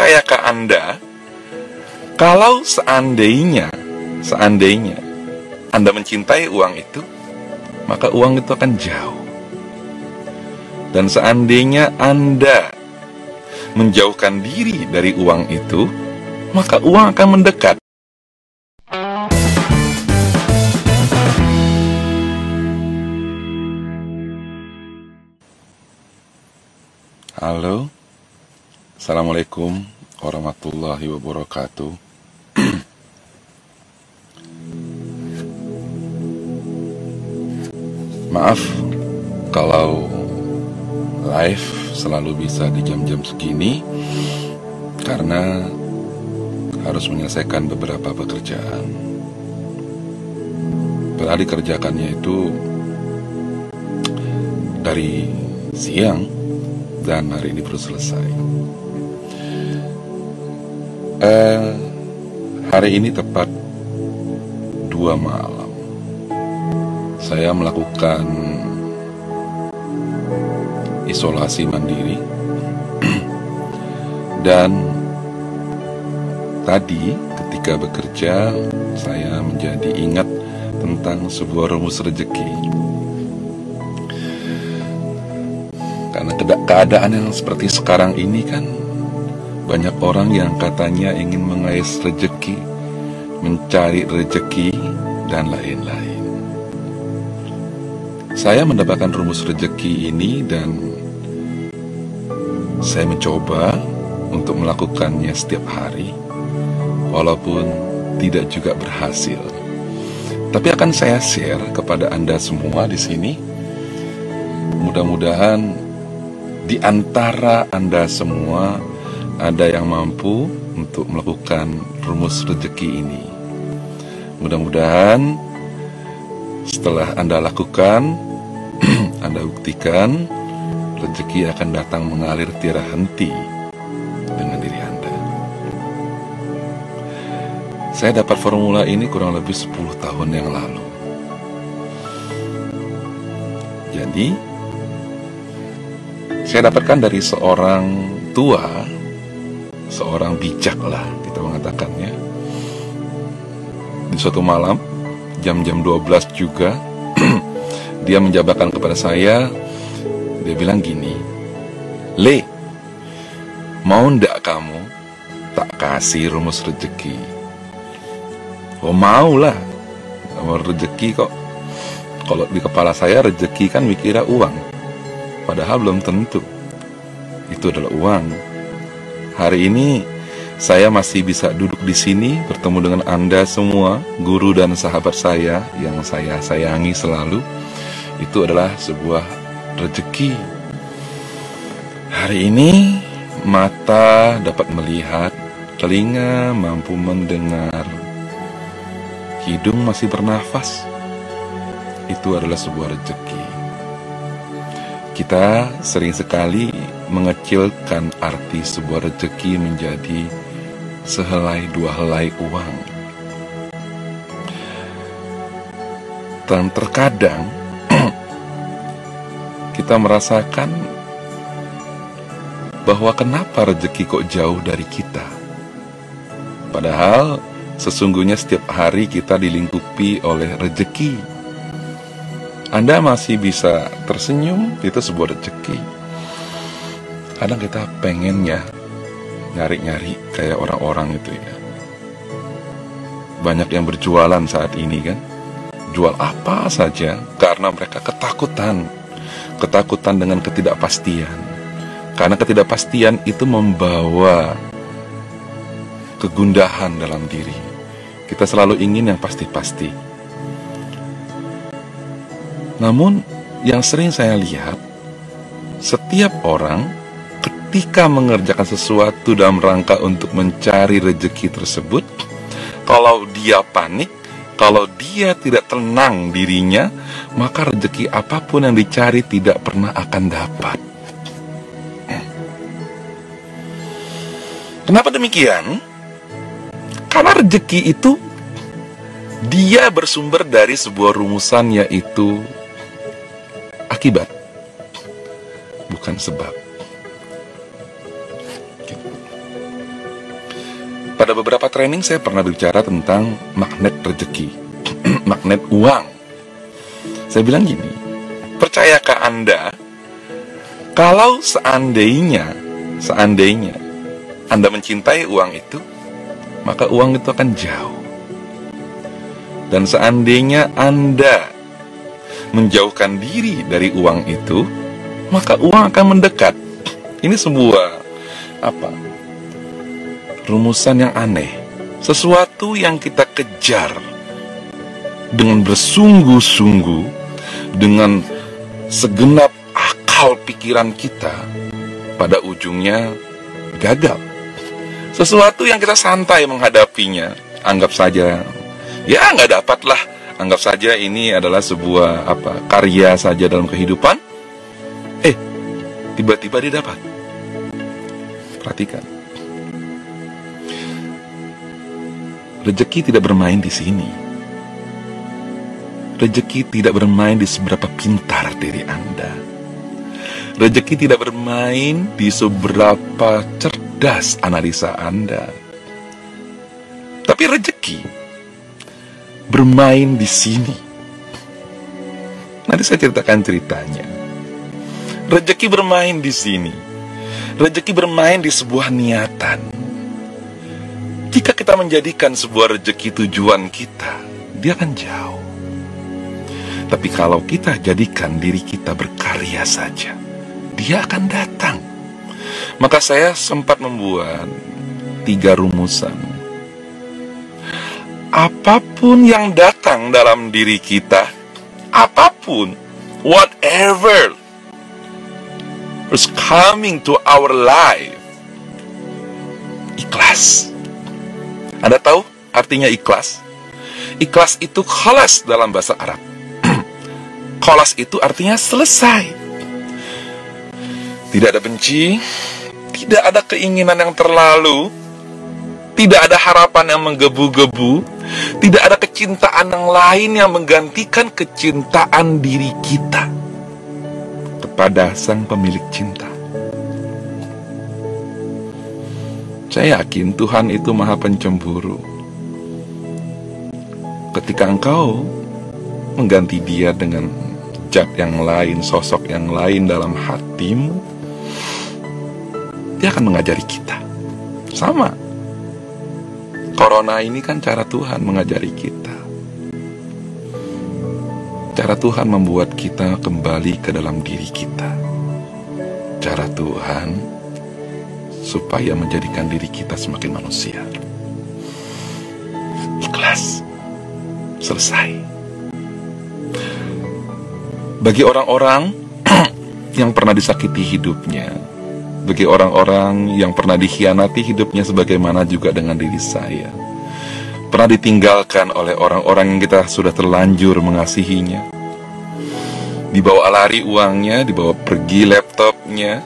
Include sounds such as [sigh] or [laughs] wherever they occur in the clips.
percayakah Anda kalau seandainya seandainya Anda mencintai uang itu, maka uang itu akan jauh. Dan seandainya Anda menjauhkan diri dari uang itu, maka uang akan mendekat. Halo, Assalamualaikum warahmatullahi wabarakatuh. Maaf kalau live selalu bisa di jam-jam segini karena harus menyelesaikan beberapa pekerjaan. Padahal dikerjakannya itu dari siang dan hari ini baru selesai. Eh, hari ini tepat dua malam. Saya melakukan isolasi mandiri [clears throat] dan tadi ketika bekerja saya menjadi ingat tentang sebuah rumus rezeki karena keadaan yang seperti sekarang ini kan banyak orang yang katanya ingin mengais rezeki mencari rezeki dan lain-lain saya mendapatkan rumus rezeki ini dan saya mencoba untuk melakukannya setiap hari, walaupun tidak juga berhasil. Tapi akan saya share kepada Anda semua di sini. Mudah-mudahan di antara Anda semua ada yang mampu untuk melakukan rumus rezeki ini. Mudah-mudahan setelah Anda lakukan, [clears throat] Anda buktikan rezeki akan datang mengalir tiada henti dengan diri Anda. Saya dapat formula ini kurang lebih 10 tahun yang lalu. Jadi, saya dapatkan dari seorang tua, seorang bijak lah kita mengatakannya. Di suatu malam, jam-jam 12 juga, [clears throat] dia menjabarkan kepada saya dia bilang gini, Le, mau ndak kamu tak kasih rumus rezeki? Oh mau lah, mau rezeki kok. Kalau di kepala saya rezeki kan mikirnya uang, padahal belum tentu. Itu adalah uang. Hari ini saya masih bisa duduk di sini bertemu dengan Anda semua, guru dan sahabat saya yang saya sayangi selalu. Itu adalah sebuah rezeki. Hari ini mata dapat melihat, telinga mampu mendengar, hidung masih bernafas. Itu adalah sebuah rezeki. Kita sering sekali mengecilkan arti sebuah rezeki menjadi sehelai dua helai uang. Dan terkadang [clears throat] kita merasakan bahwa kenapa rezeki kok jauh dari kita. Padahal sesungguhnya setiap hari kita dilingkupi oleh rezeki. Anda masih bisa tersenyum, itu sebuah rezeki. Kadang kita pengennya nyari-nyari kayak orang-orang itu ya. Banyak yang berjualan saat ini kan. Jual apa saja karena mereka ketakutan ketakutan dengan ketidakpastian. Karena ketidakpastian itu membawa kegundahan dalam diri. Kita selalu ingin yang pasti-pasti. Namun, yang sering saya lihat, setiap orang ketika mengerjakan sesuatu dalam rangka untuk mencari rejeki tersebut, kalau dia panik, kalau dia tidak tenang dirinya, maka rezeki apa pun yang dicari tidak pernah akan dapat. Kenapa demikian? Karena rezeki itu dia bersumber dari sebuah rumusan yaitu akibat, bukan sebab. Pada beberapa training saya pernah bicara tentang magnet rezeki, [clears throat] magnet uang. Saya bilang gini, percayakah Anda kalau seandainya, seandainya Anda mencintai uang itu, maka uang itu akan jauh. Dan seandainya Anda menjauhkan diri dari uang itu, maka uang akan mendekat. [clears throat] Ini sebuah apa? Rumusan yang aneh, sesuatu yang kita kejar dengan bersungguh-sungguh, dengan segenap akal pikiran kita, pada ujungnya gagal. Sesuatu yang kita santai menghadapinya, anggap saja, ya nggak dapat lah, anggap saja ini adalah sebuah apa karya saja dalam kehidupan. Eh, tiba-tiba dia dapat. Perhatikan. Rezeki tidak bermain di sini. Rezeki tidak bermain di seberapa pintar diri Anda. Rezeki tidak bermain di seberapa cerdas analisa Anda. Tapi rezeki bermain di sini. Nanti saya ceritakan ceritanya. Rezeki bermain di sini. Rezeki bermain di sebuah niatan kita menjadikan sebuah rezeki tujuan kita, dia akan jauh. Tapi kalau kita jadikan diri kita berkarya saja, dia akan datang. Maka saya sempat membuat tiga rumusan. Apa pun yang datang dalam diri kita, apa pun, whatever is coming to our life, ikhlas anda tahu artinya ikhlas? Ikhlas itu kholas dalam bahasa Arab. [clears throat] kholas itu artinya selesai. Tidak ada benci, tidak ada keinginan yang terlalu, tidak ada harapan yang menggebu-gebu, tidak ada kecintaan yang lain yang menggantikan kecintaan diri kita kepada sang pemilik cinta. Saya yakin Tuhan itu maha pencemburu. Ketika engkau mengganti dia dengan zat yang lain, sosok yang lain dalam hatimu, dia akan mengajari kita. Sama. Corona ini kan cara Tuhan mengajari kita. Cara Tuhan membuat kita kembali ke dalam diri kita. Cara Tuhan supaya menjadikan diri kita semakin manusia. Ikhlas. Selesai. Bagi orang-orang [clears throat] yang pernah disakiti hidupnya, bagi orang-orang yang pernah dikhianati hidupnya sebagaimana juga dengan diri saya. Pernah ditinggalkan oleh orang-orang yang kita sudah terlanjur mengasihinya. Dibawa lari uangnya, dibawa pergi laptopnya,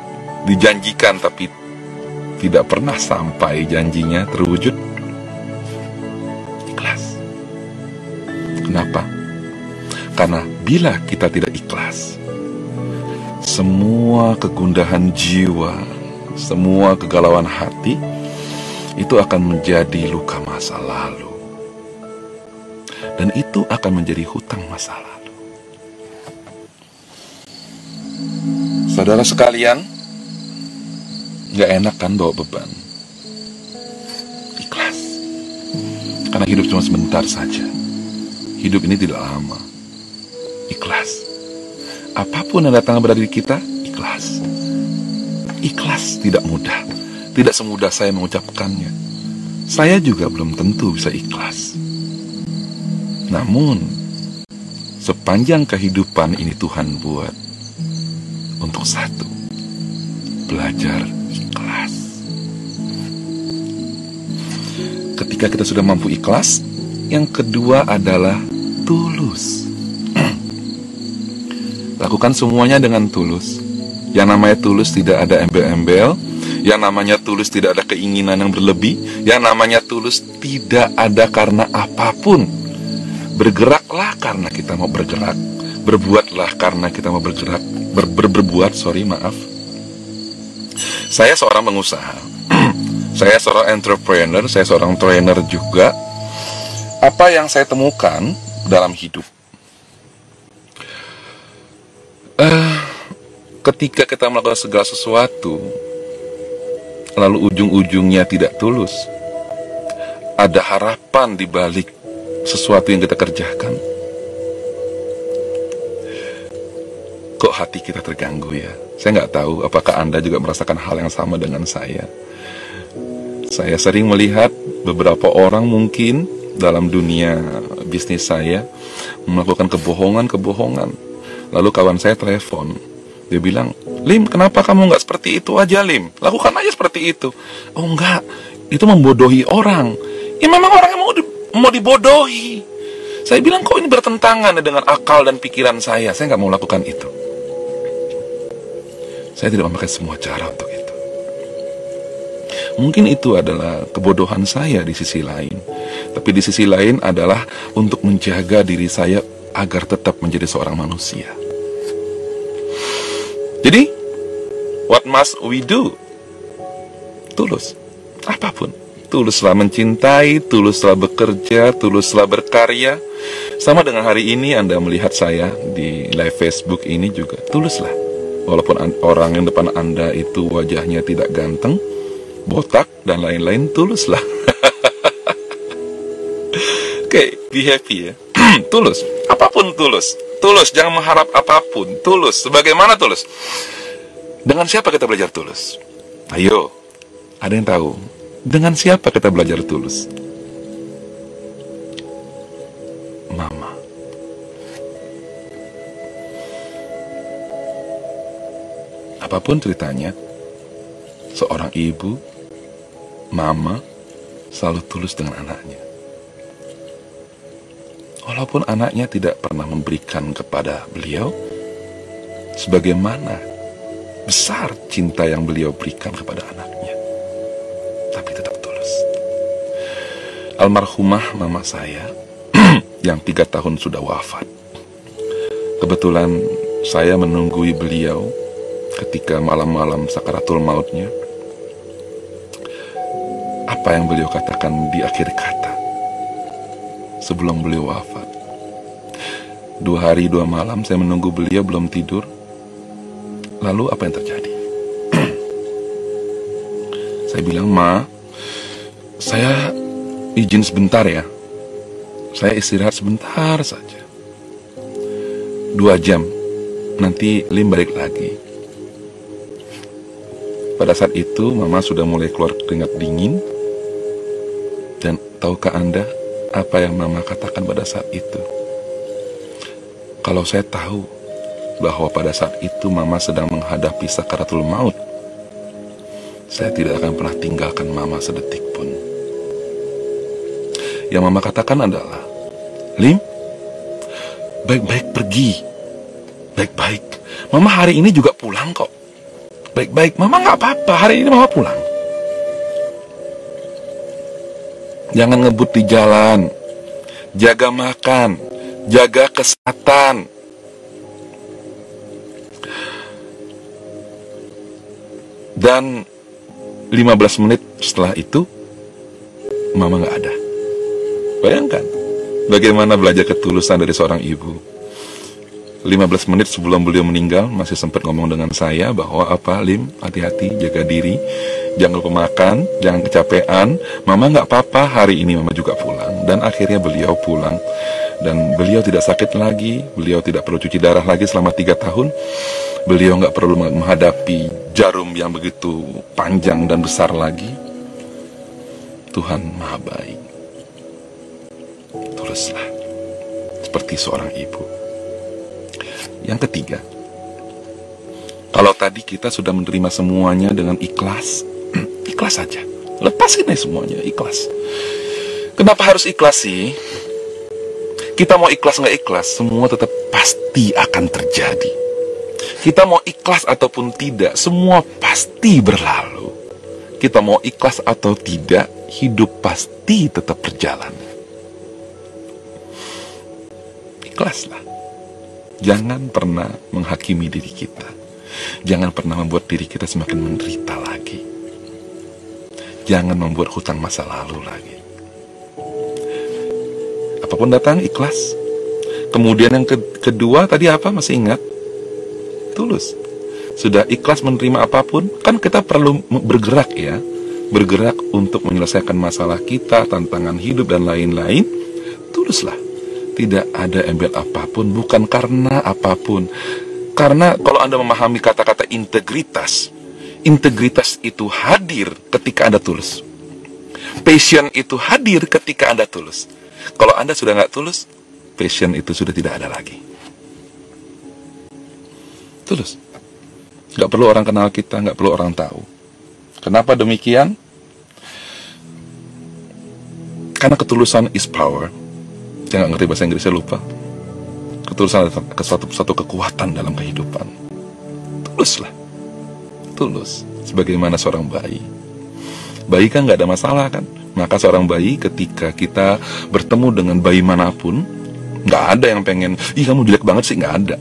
dijanjikan tapi tidak pernah sampai janjinya terwujud? Ikhlas. Kenapa? Karena bila kita tidak ikhlas, semua kegundahan jiwa, semua kegalauan hati itu akan menjadi luka masa lalu. Dan itu akan menjadi hutang masa lalu. Saudara sekalian, Gak enak kan bawa beban? Ikhlas. Karena hidup cuma sebentar saja. Hidup ini tidak lama. Ikhlas. Apa pun yang datang pada diri kita Ikhlas. Ikhlas tidak mudah. Tidak semudah saya mengucapkannya. Saya juga belum tentu bisa ikhlas. Namun Sepanjang kehidupan ini Tuhan buat Untuk satu Belajar Ketika kita sudah mampu ikhlas, yang kedua adalah tulus. [clears throat] Lakukan semuanya dengan tulus. Yang namanya tulus tidak ada embel-embel, yang namanya tulus tidak ada keinginan yang berlebih, yang namanya tulus tidak ada karena apa pun. Bergeraklah karena kita mau bergerak, berbuatlah karena kita mau bergerak, ber, ber, berbuat, sorry maaf. Saya seorang pengusaha Saya seorang entrepreneur, saya seorang trainer juga. Apa yang saya temukan dalam hidup? Uh, ketika kita melakukan segala sesuatu, lalu ujung-ujungnya tidak tulus, ada harapan di balik sesuatu yang kita kerjakan. Kok hati kita terganggu ya? Saya nggak tahu apakah Anda juga merasakan hal yang sama dengan saya. Saya sering melihat beberapa orang mungkin dalam dunia bisnis saya melakukan kebohongan-kebohongan. Lalu kawan saya telepon, dia bilang, Lim, kenapa kamu nggak seperti itu aja, Lim? Lakukan aja seperti itu. Oh enggak, itu membodohi orang. Ya memang orang yang mau, di, mau dibodohi. Saya bilang, kok ini bertentangan dengan akal dan pikiran saya. Saya nggak mau lakukan itu. Saya tidak memakai semua cara untuk itu. Mungkin itu adalah kebodohan saya di sisi lain. Tapi di sisi lain adalah untuk menjaga diri saya agar tetap menjadi seorang manusia. Jadi, what must we do? Tulus. Apa pun. Tuluslah mencintai, tuluslah bekerja, tuluslah berkarya. Sama dengan hari ini Anda melihat saya di live Facebook ini juga. Tuluslah. Walaupun orang yang depan Anda itu wajahnya tidak ganteng, botak dan lain-lain tuluslah. [laughs] Oke, okay, be happy ya. [clears throat] tulus, apa pun tulus. Tulus, jangan mengharap apa pun. Tulus, sebagaimana tulus. Dengan siapa kita belajar tulus? Ayo, ada yang tahu? Dengan siapa kita belajar tulus? Mama. Apa pun ceritanya, seorang ibu mama selalu tulus dengan anaknya. Walaupun anaknya tidak pernah memberikan kepada beliau, sebagaimana besar cinta yang beliau berikan kepada anaknya, tapi tetap tulus. Almarhumah mama saya [clears throat] yang tiga tahun sudah wafat. Kebetulan saya menunggui beliau ketika malam-malam sakaratul mautnya apa yang beliau katakan di akhir kata sebelum beliau wafat. Dua hari dua malam saya menunggu beliau belum tidur. Lalu apa yang terjadi? [clears throat] saya bilang, Ma, saya izin sebentar ya. Saya istirahat sebentar saja. Dua jam, nanti Lim balik lagi. Pada saat itu, Mama sudah mulai keluar keringat dingin, tahukah Anda apa yang Mama katakan pada saat itu? Kalau saya tahu bahwa pada saat itu Mama sedang menghadapi sakaratul maut, saya tidak akan pernah tinggalkan Mama sedetik pun. Yang Mama katakan adalah, Lim, baik-baik pergi. Baik-baik. Mama hari ini juga pulang kok. Baik-baik, Mama nggak apa-apa. Hari ini Mama pulang. Jangan ngebut di jalan. Jaga makan, jaga kesehatan. Dan 15 menit setelah itu Mama nggak ada. Bayangkan bagaimana belajar ketulusan dari seorang ibu. 15 menit sebelum beliau meninggal masih sempat ngomong dengan saya bahwa apa Lim hati-hati jaga diri jangan lupa makan, jangan kecapean. Mama nggak apa-apa, hari ini mama juga pulang. Dan akhirnya beliau pulang. Dan beliau tidak sakit lagi, beliau tidak perlu cuci darah lagi selama tiga tahun. Beliau nggak perlu menghadapi jarum yang begitu panjang dan besar lagi. Tuhan maha baik. Tulislah, seperti seorang ibu. Yang ketiga, kalau tadi kita sudah menerima semuanya dengan ikhlas, [clears throat] ikhlas saja. Lepasin aja semuanya ikhlas. Kenapa harus ikhlas sih? Kita mau ikhlas nggak ikhlas semua tetap pasti akan terjadi. Kita mau ikhlas ataupun tidak semua pasti berlalu. Kita mau ikhlas atau tidak hidup pasti tetap berjalan. Ikhlaslah jangan pernah menghakimi diri kita jangan pernah membuat diri kita semakin menderita lagi Jangan membuat hutang masa lalu lagi. Apa pun datang, ikhlas. Kemudian yang ke kedua tadi apa? Masih ingat? Tulus. Sudah ikhlas menerima apa pun, kan kita perlu bergerak ya. Bergerak untuk menyelesaikan masalah kita, tantangan hidup dan lain-lain. Tuluslah. Tidak ada embel apa pun, bukan karena apa pun. Karena kalau Anda memahami kata-kata integritas, integritas itu hadir ketika Anda tulus. Passion itu hadir ketika Anda tulus. Kalau Anda sudah nggak tulus, passion itu sudah tidak ada lagi. Tulus. Nggak perlu orang kenal kita, nggak perlu orang tahu. Kenapa demikian? Karena ketulusan is power. Saya nggak ngerti bahasa Inggrisnya lupa. Ketulusan adalah suatu, suatu kekuatan dalam kehidupan. Tuluslah. Tulus. Sebagaimana seorang bayi. Bayi kan nggak ada masalah kan? Maka seorang bayi ketika kita bertemu dengan bayi mana pun, nggak ada yang pengen, ih kamu jelek banget sih, nggak ada.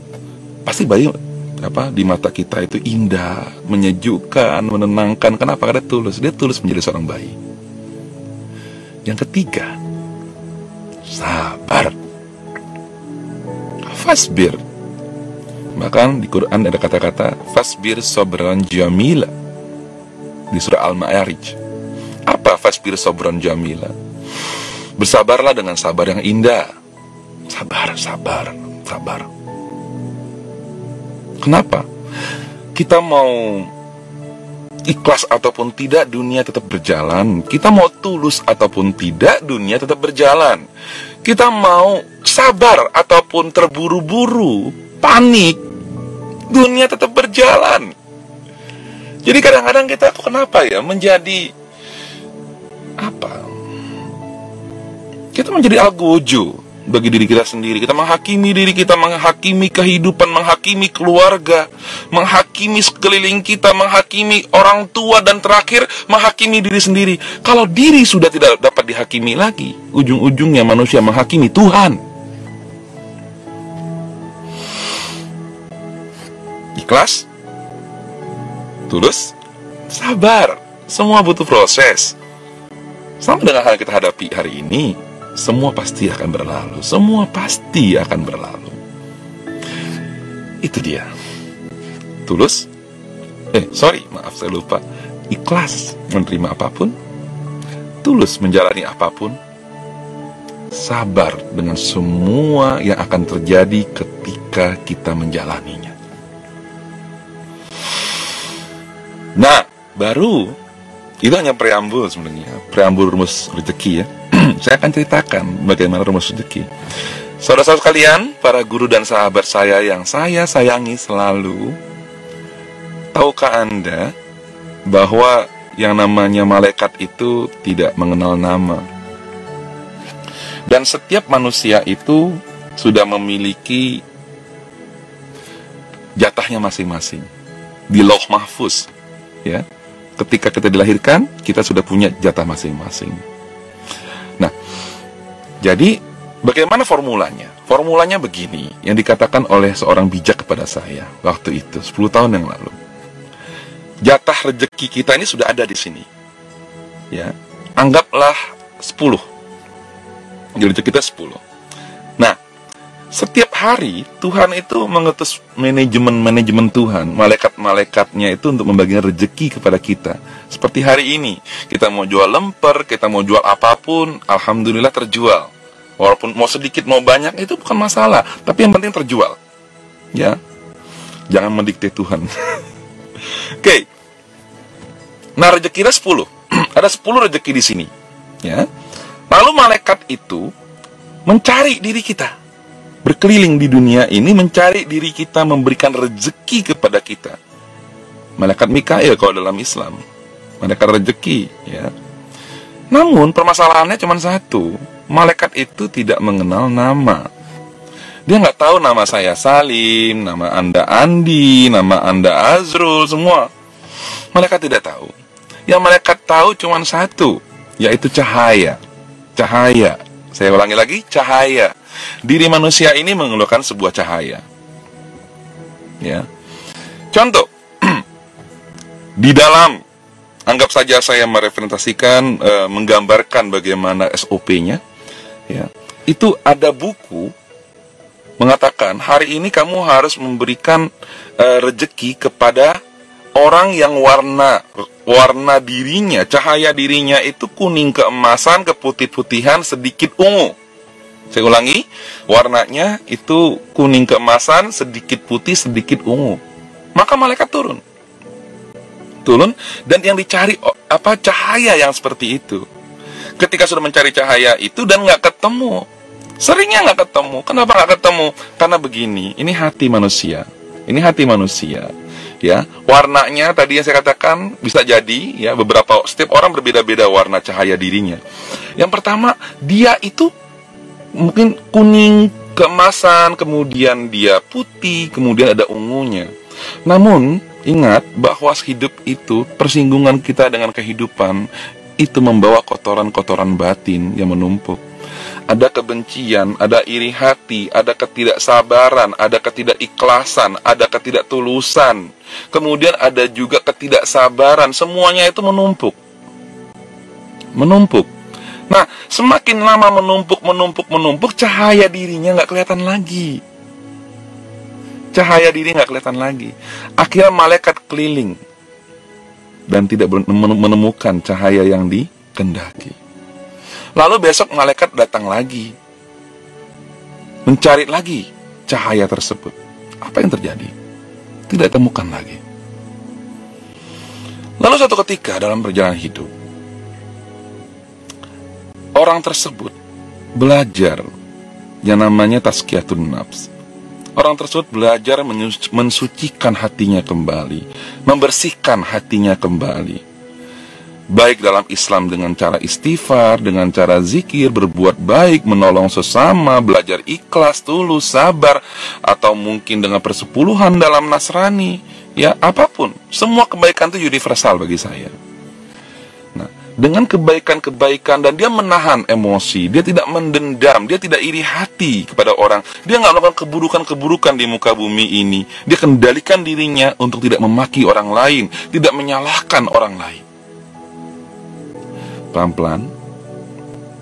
Pasti bayi apa di mata kita itu indah, menyejukkan, menenangkan. Kenapa? Karena tulus. Dia tulus menjadi seorang bayi. Yang ketiga, sabar. Fasbir. Bahkan di Quran ada kata-kata fasbir sobran jamila di surah Al-Ma'arij. Apa fasbir sobran jamila? Bersabarlah dengan sabar yang indah. Sabar, sabar, sabar. Kenapa? Kita mau ikhlas ataupun tidak dunia tetap berjalan. Kita mau tulus ataupun tidak dunia tetap berjalan. Kita mau sabar ataupun terburu-buru, panik, dunia tetap berjalan. Jadi kadang-kadang kita kenapa ya menjadi apa? Kita menjadi algojo bagi diri kita sendiri. Kita menghakimi diri kita, menghakimi kehidupan, menghakimi keluarga, menghakimi sekeliling kita, menghakimi orang tua dan terakhir menghakimi diri sendiri. Kalau diri sudah tidak dapat dihakimi lagi, ujung-ujungnya manusia menghakimi Tuhan. Ikhlas? Tulus? Sabar. Semua butuh proses. Sama dengan hal yang kita hadapi hari ini, semua pasti akan berlalu. Semua pasti akan berlalu. Itu dia. Tulus? Eh, sorry, maaf saya lupa. Ikhlas menerima apa pun. Tulus menjalani apa pun. Sabar dengan semua yang akan terjadi ketika kita menjalaninya. Nah, baru itu hanya preambul sebenarnya, preambul rumus rezeki ya. [clears throat] saya akan ceritakan bagaimana rumus rezeki. Saudara-saudara sekalian, para guru dan sahabat saya yang saya sayangi selalu, tahukah Anda bahwa yang namanya malaikat itu tidak mengenal nama? Dan setiap manusia itu sudah memiliki jatahnya masing-masing di loh mahfuz, ya ketika kita dilahirkan, kita sudah punya jatah masing-masing. Jadi bagaimana formulanya? Formulanya begini, yang dikatakan oleh seorang bijak kepada saya waktu itu, 10 tahun yang lalu. Jatah rejeki kita ini sudah ada di sini. Ya, anggaplah 10. Jadi kita 10. Nah, setiap hari Tuhan itu mengutus manajemen-manajemen Tuhan, malaikat-malaikatnya itu untuk membagikan rezeki kepada kita. Seperti hari ini, kita mau jual lemper, kita mau jual apa pun, alhamdulillah terjual. Walaupun mau sedikit mau banyak itu bukan masalah, tapi yang penting terjual. Ya. Jangan mendikte Tuhan. [laughs] Oke. Okay. Nah, rezeki kita 10. Ada 10 [clears throat] rezeki di sini. Ya. Lalu malaikat itu mencari diri kita berkeliling di dunia ini mencari diri kita, memberikan rezeki kepada kita. Malaikat Mikael kalau dalam Islam, malaikat rezeki, ya. Namun permasalahannya cuma satu, malaikat itu tidak mengenal nama. Dia nggak tahu nama saya Salim, nama anda Andi, nama anda Azrul, semua. Malaikat tidak tahu. Yang malaikat tahu cuma satu, yaitu cahaya. Cahaya. Saya ulangi lagi, cahaya diri manusia ini mengeluarkan sebuah cahaya. Ya. Contoh, [clears throat] di dalam Anggap saja saya merepresentasikan, e, menggambarkan bagaimana SOP-nya. Ya, itu ada buku mengatakan hari ini kamu harus memberikan e, rejeki kepada orang yang warna warna dirinya, cahaya dirinya itu kuning keemasan, keputih-putihan, sedikit ungu. Saya ulangi, warnanya itu kuning keemasan, sedikit putih, sedikit ungu. Maka malaikat turun turun dan yang dicari apa cahaya yang seperti itu. Ketika sudah mencari cahaya itu dan nggak ketemu, seringnya nggak ketemu. Kenapa nggak ketemu? Karena begini, ini hati manusia. Ini hati manusia. Ya, warnanya tadi yang saya katakan bisa jadi ya beberapa setiap orang berbeda-beda warna cahaya dirinya. Yang pertama, dia itu mungkin kuning keemasan, kemudian dia putih, kemudian ada ungunya. Namun Ingat bahwa hidup itu, persinggungan kita dengan kehidupan, itu membawa kotoran-kotoran batin yang menumpuk. Ada kebencian, ada iri hati, ada ketidaksabaran, ada ketidakikhlasan, ada ketidaktulusan. Kemudian ada juga ketidaksabaran, semuanya itu menumpuk. Menumpuk. Nah, semakin lama menumpuk, menumpuk, menumpuk, cahaya dirinya nggak kelihatan lagi Cahaya diri nggak kelihatan lagi. Akhirnya malaikat keliling dan tidak menemukan cahaya yang dikendaki. Lalu besok malaikat datang lagi, mencari lagi cahaya tersebut. Apa yang terjadi? Tidak temukan lagi. Lalu suatu ketika dalam perjalanan hidup, orang tersebut belajar yang namanya tazkiyatun nafs Orang tersebut belajar mensucikan hatinya kembali, membersihkan hatinya kembali. Baik dalam Islam dengan cara istighfar, dengan cara zikir, berbuat baik, menolong sesama, belajar ikhlas, tulus, sabar, atau mungkin dengan persepuluhan dalam Nasrani, ya apa pun. Semua kebaikan itu universal bagi saya dengan kebaikan-kebaikan dan dia menahan emosi, dia tidak mendendam, dia tidak iri hati kepada orang, dia nggak melakukan keburukan-keburukan di muka bumi ini, dia kendalikan dirinya untuk tidak memaki orang lain, tidak menyalahkan orang lain. Pelan-pelan,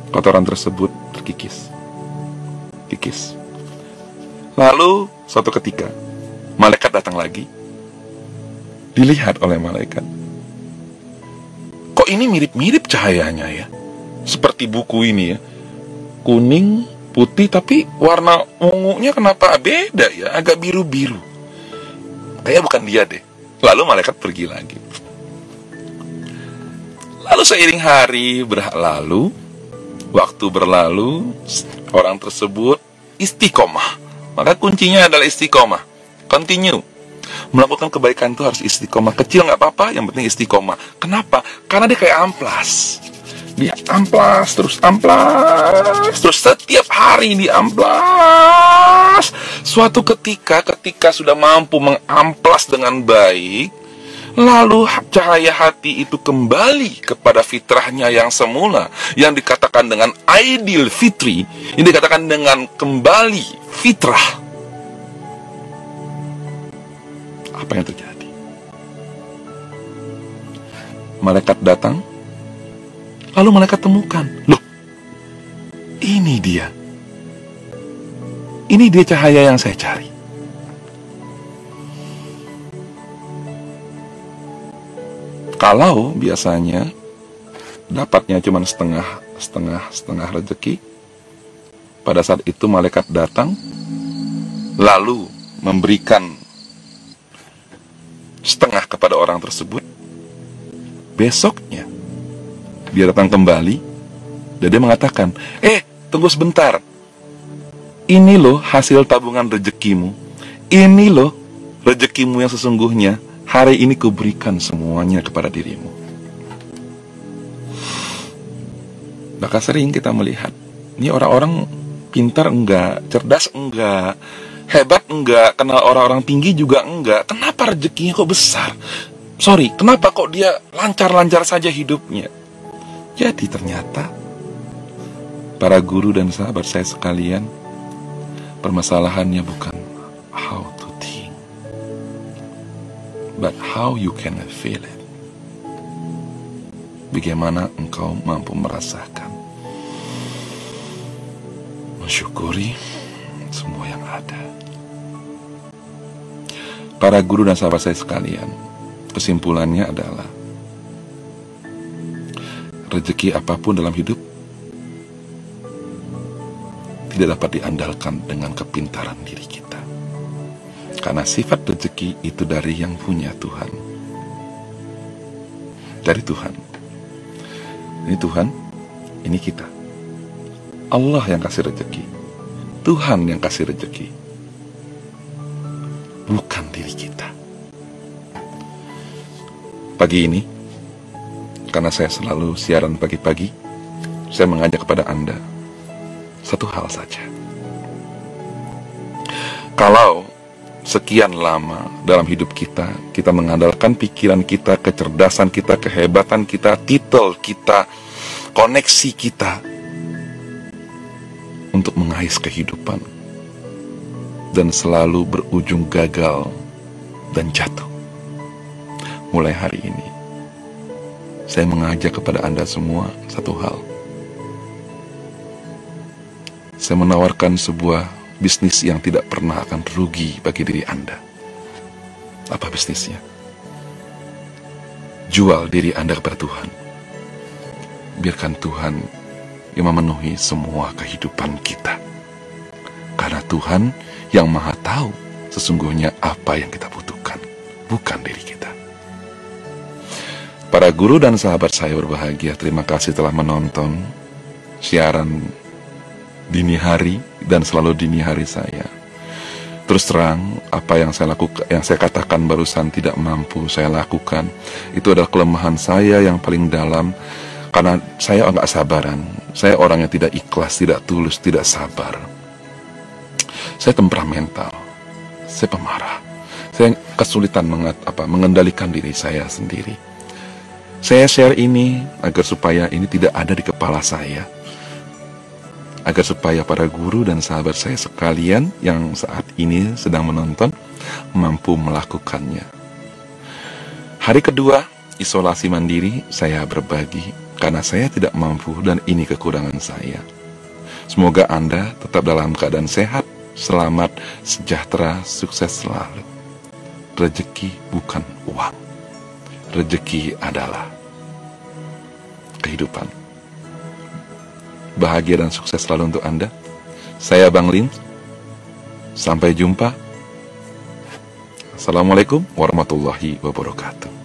kotoran tersebut terkikis. Kikis. Lalu, suatu ketika, malaikat datang lagi, dilihat oleh malaikat, kok ini mirip-mirip cahayanya ya? Seperti buku ini ya. Kuning putih tapi warna ungunya kenapa beda ya? Agak biru-biru. Kayak bukan dia deh. Lalu malaikat pergi lagi. Lalu seiring hari berlalu waktu berlalu orang tersebut istiqomah. Maka kuncinya adalah istiqomah. Continue melakukan kebaikan itu harus istiqomah. Kecil nggak apa-apa yang penting istiqomah. Kenapa? Karena dia kayak amplas. Dia amplas terus amplas terus setiap hari dia amplas. Suatu ketika ketika sudah mampu mengamplas dengan baik lalu cahaya hati itu kembali kepada fitrahnya yang semula yang dikatakan dengan ideal fitri yang dikatakan dengan kembali fitrah apa yang terjadi. Malaikat datang, lalu malaikat temukan, loh, ini dia. Ini dia cahaya yang saya cari. Kalau biasanya dapatnya cuma setengah, setengah, setengah rezeki, pada saat itu malaikat datang, lalu memberikan kepada orang tersebut, besoknya dia datang kembali dan dia mengatakan, eh tunggu sebentar, ini loh hasil tabungan rezekimu, ini loh rezekimu yang sesungguhnya, hari ini kuberikan semuanya kepada dirimu. Maka sering kita melihat, ini orang-orang pintar enggak, cerdas enggak, hebat enggak, kenal orang-orang tinggi juga enggak. Kenapa rezekinya kok besar? Sorry, kenapa kok dia lancar-lancar saja hidupnya? Jadi ternyata para guru dan sahabat saya sekalian, permasalahannya bukan how to think, but how you can feel it. bagaimana engkau mampu merasakan. Mensyukuri semua yang ada. Para guru dan sahabat saya sekalian, kesimpulannya adalah rezeki apa pun dalam hidup tidak dapat diandalkan dengan kepintaran diri kita. Karena sifat rezeki itu dari yang punya Tuhan. Dari Tuhan. Ini Tuhan, ini kita. Allah yang kasih rezeki. Tuhan yang kasih rezeki. Diri kita. Pagi ini, karena saya selalu siaran pagi-pagi, saya mengajak kepada Anda satu hal saja. Kalau sekian lama dalam hidup kita, kita mengandalkan pikiran kita, kecerdasan kita, kehebatan kita, titel kita, koneksi kita untuk mengais kehidupan dan selalu berujung gagal dan jatuh. Mulai hari ini, saya mengajak kepada Anda semua satu hal saya menawarkan sebuah bisnis yang tidak pernah akan rugi bagi diri Anda. Apa bisnisnya? Jual diri Anda kepada Tuhan. Biarkan Tuhan yang memenuhi semua kehidupan kita. Karena Tuhan yang maha tahu sesungguhnya apa yang kita butuhkan, bukan diri kita. Para guru dan sahabat saya berbahagia, terima kasih telah menonton siaran dini hari dan selalu dini hari saya. Terus terang, apa yang saya lakukan, yang saya katakan barusan tidak mampu saya lakukan, itu adalah kelemahan saya yang paling dalam karena saya enggak sabaran. Saya orang yang tidak ikhlas, tidak tulus, tidak sabar. Saya temperamental. Saya pemarah. Saya kesulitan mengat, apa, mengendalikan diri saya sendiri. Saya share ini agar supaya ini tidak ada di kepala saya agar supaya para guru dan sahabat saya sekalian yang saat ini sedang menonton mampu melakukannya. Hari kedua, isolasi mandiri, saya berbagi karena saya tidak mampu dan ini kekurangan saya. Semoga Anda tetap dalam keadaan sehat, selamat, sejahtera, sukses selalu. Rezeki bukan uang. Rezeki adalah kehidupan bahagia dan sukses selalu untuk Anda. Saya Bang Lin. Sampai jumpa. Assalamualaikum warahmatullahi wabarakatuh.